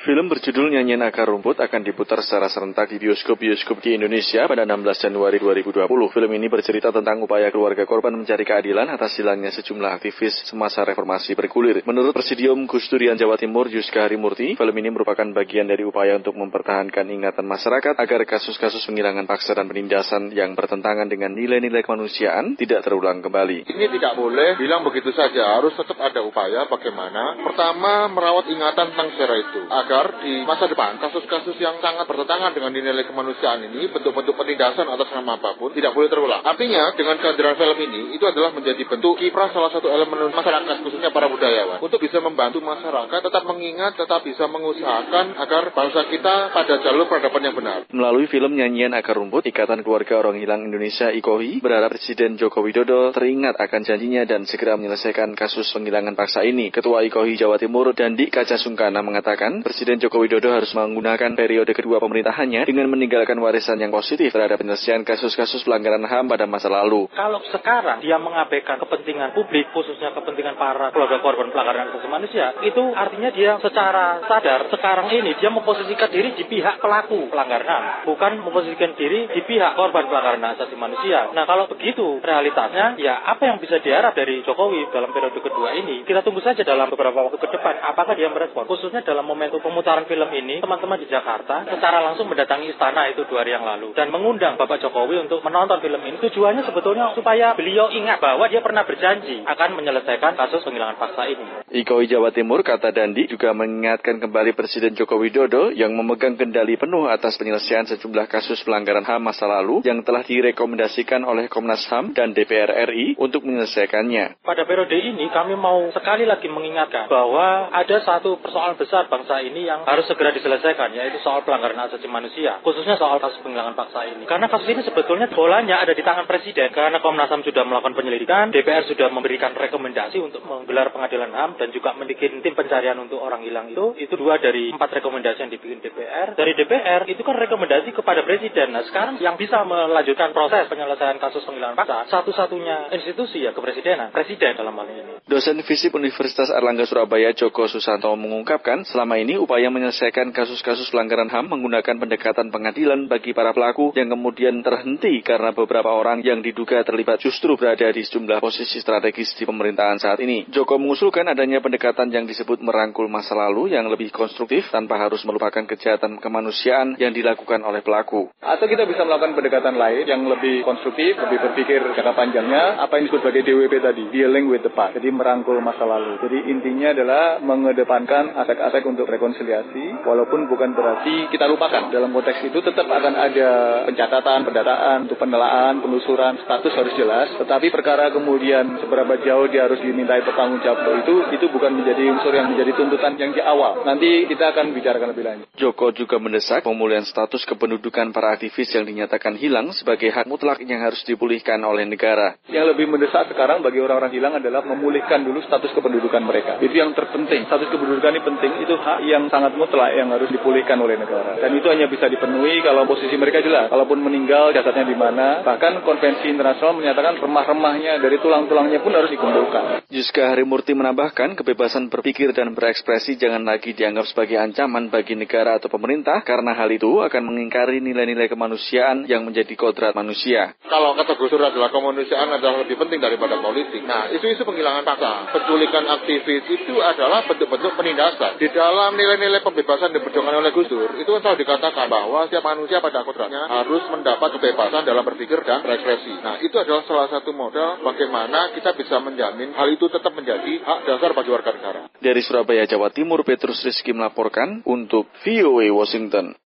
Film berjudul Nyanyian Akar Rumput akan diputar secara serentak di bioskop-bioskop di Indonesia pada 16 Januari 2020. Film ini bercerita tentang upaya keluarga korban mencari keadilan atas hilangnya sejumlah aktivis semasa reformasi bergulir. Menurut Presidium Gus Durian Jawa Timur Yuska Harimurti, film ini merupakan bagian dari upaya untuk mempertahankan ingatan masyarakat agar kasus-kasus penghilangan paksa dan penindasan yang bertentangan dengan nilai-nilai kemanusiaan tidak terulang kembali. Ini tidak boleh bilang begitu saja, harus tetap ada upaya bagaimana. Pertama, merawat ingatan tentang sejarah itu agar di masa depan kasus-kasus yang sangat bertentangan dengan nilai kemanusiaan ini, bentuk-bentuk penindasan atas nama apa pun tidak boleh terulang. Artinya dengan kehadiran film ini itu adalah menjadi bentuk kiprah salah satu elemen masyarakat khususnya para budayawan untuk bisa membantu masyarakat tetap mengingat, tetap bisa mengusahakan agar bangsa kita pada jalur peradaban yang benar. Melalui film Nyanyian Akar Rumput, Ikatan Keluarga Orang Hilang Indonesia IKOHI berharap Presiden Joko Widodo teringat akan janjinya dan segera menyelesaikan kasus penghilangan paksa ini. Ketua IKOHI Jawa Timur Dandi Kaca Sungkana mengatakan, Joko Widodo harus menggunakan periode kedua pemerintahannya dengan meninggalkan warisan yang positif terhadap penyelesaian kasus-kasus pelanggaran HAM pada masa lalu. Kalau sekarang dia mengabaikan kepentingan publik, khususnya kepentingan para keluarga korban pelanggaran hak asasi manusia, itu artinya dia secara sadar sekarang ini dia memposisikan diri di pihak pelaku pelanggaran HAM, bukan memposisikan diri di pihak korban pelanggaran hak asasi manusia. Nah kalau begitu realitasnya, ya apa yang bisa diharap dari Jokowi dalam periode kedua ini? Kita tunggu saja dalam beberapa waktu ke depan, apakah dia merespon, khususnya dalam momentum pemutaran film ini, teman-teman di Jakarta secara langsung mendatangi istana itu dua hari yang lalu dan mengundang Bapak Jokowi untuk menonton film ini. Tujuannya sebetulnya supaya beliau ingat bahwa dia pernah berjanji akan menyelesaikan kasus penghilangan paksa ini. IKOI Jawa Timur, kata Dandi, juga mengingatkan kembali Presiden Joko Widodo yang memegang kendali penuh atas penyelesaian sejumlah kasus pelanggaran HAM masa lalu yang telah direkomendasikan oleh Komnas HAM dan DPR RI untuk menyelesaikannya. Pada periode ini kami mau sekali lagi mengingatkan bahwa ada satu persoalan besar bangsa ini ini yang harus segera diselesaikan, yaitu soal pelanggaran asasi manusia, khususnya soal kasus penghilangan paksa ini. Karena kasus ini sebetulnya bolanya ada di tangan Presiden, karena Komnas HAM sudah melakukan penyelidikan, DPR sudah memberikan rekomendasi untuk menggelar pengadilan HAM dan juga membuat tim pencarian untuk orang hilang itu. Itu dua dari empat rekomendasi yang dibikin DPR. Dari DPR itu kan rekomendasi kepada Presiden. Nah sekarang yang bisa melanjutkan proses penyelesaian kasus penghilangan paksa, satu-satunya institusi ya kepresidenan, Presiden dalam hal ini. Dosen FISIP Universitas Erlangga Surabaya Joko Susanto mengungkapkan selama ini upaya menyelesaikan kasus-kasus pelanggaran HAM menggunakan pendekatan pengadilan bagi para pelaku yang kemudian terhenti karena beberapa orang yang diduga terlibat justru berada di sejumlah posisi strategis di pemerintahan saat ini. Joko mengusulkan adanya pendekatan yang disebut merangkul masa lalu yang lebih konstruktif tanpa harus melupakan kejahatan kemanusiaan yang dilakukan oleh pelaku. Atau kita bisa melakukan pendekatan lain yang lebih konstruktif, lebih berpikir jangka panjangnya, apa yang disebut sebagai DWP tadi, dealing with the past, jadi merangkul masa lalu. Jadi intinya adalah mengedepankan aspek-aspek untuk rekonsiliasi rekonsiliasi, walaupun bukan berarti kita lupakan. Dalam konteks itu tetap akan ada pencatatan, pendataan, untuk penelaan, penelusuran, status harus jelas. Tetapi perkara kemudian seberapa jauh dia harus dimintai bertanggung jawab itu, itu bukan menjadi unsur yang menjadi tuntutan yang di awal. Nanti kita akan bicarakan lebih lanjut. Joko juga mendesak pemulihan status kependudukan para aktivis yang dinyatakan hilang sebagai hak mutlak yang harus dipulihkan oleh negara. Yang lebih mendesak sekarang bagi orang-orang hilang adalah memulihkan dulu status kependudukan mereka. Itu yang terpenting. Status kependudukan ini penting, itu hak yang sangat mutlak yang harus dipulihkan oleh negara. Dan itu hanya bisa dipenuhi kalau posisi mereka jelas. Kalaupun meninggal jasadnya di mana. Bahkan konvensi internasional menyatakan remah-remahnya dari tulang-tulangnya pun harus dikumpulkan. Yuska Harimurti menambahkan kebebasan berpikir dan berekspresi jangan lagi dianggap sebagai ancaman bagi negara atau pemerintah karena hal itu akan mengingkari nilai-nilai kemanusiaan yang menjadi kodrat manusia. Kalau kata Gus Dur adalah kemanusiaan adalah lebih penting daripada politik. Nah, isu-isu penghilangan paksa, penculikan aktivis itu adalah bentuk-bentuk penindasan. Di dalam nilai nilai pembebasan diperjuangkan oleh Gus Dur itu kan selalu dikatakan bahwa setiap manusia pada kodratnya harus mendapat kebebasan dalam berpikir dan berekspresi. Nah itu adalah salah satu modal bagaimana kita bisa menjamin hal itu tetap menjadi hak dasar bagi warga negara. Dari Surabaya, Jawa Timur, Petrus Rizky melaporkan untuk VOA Washington.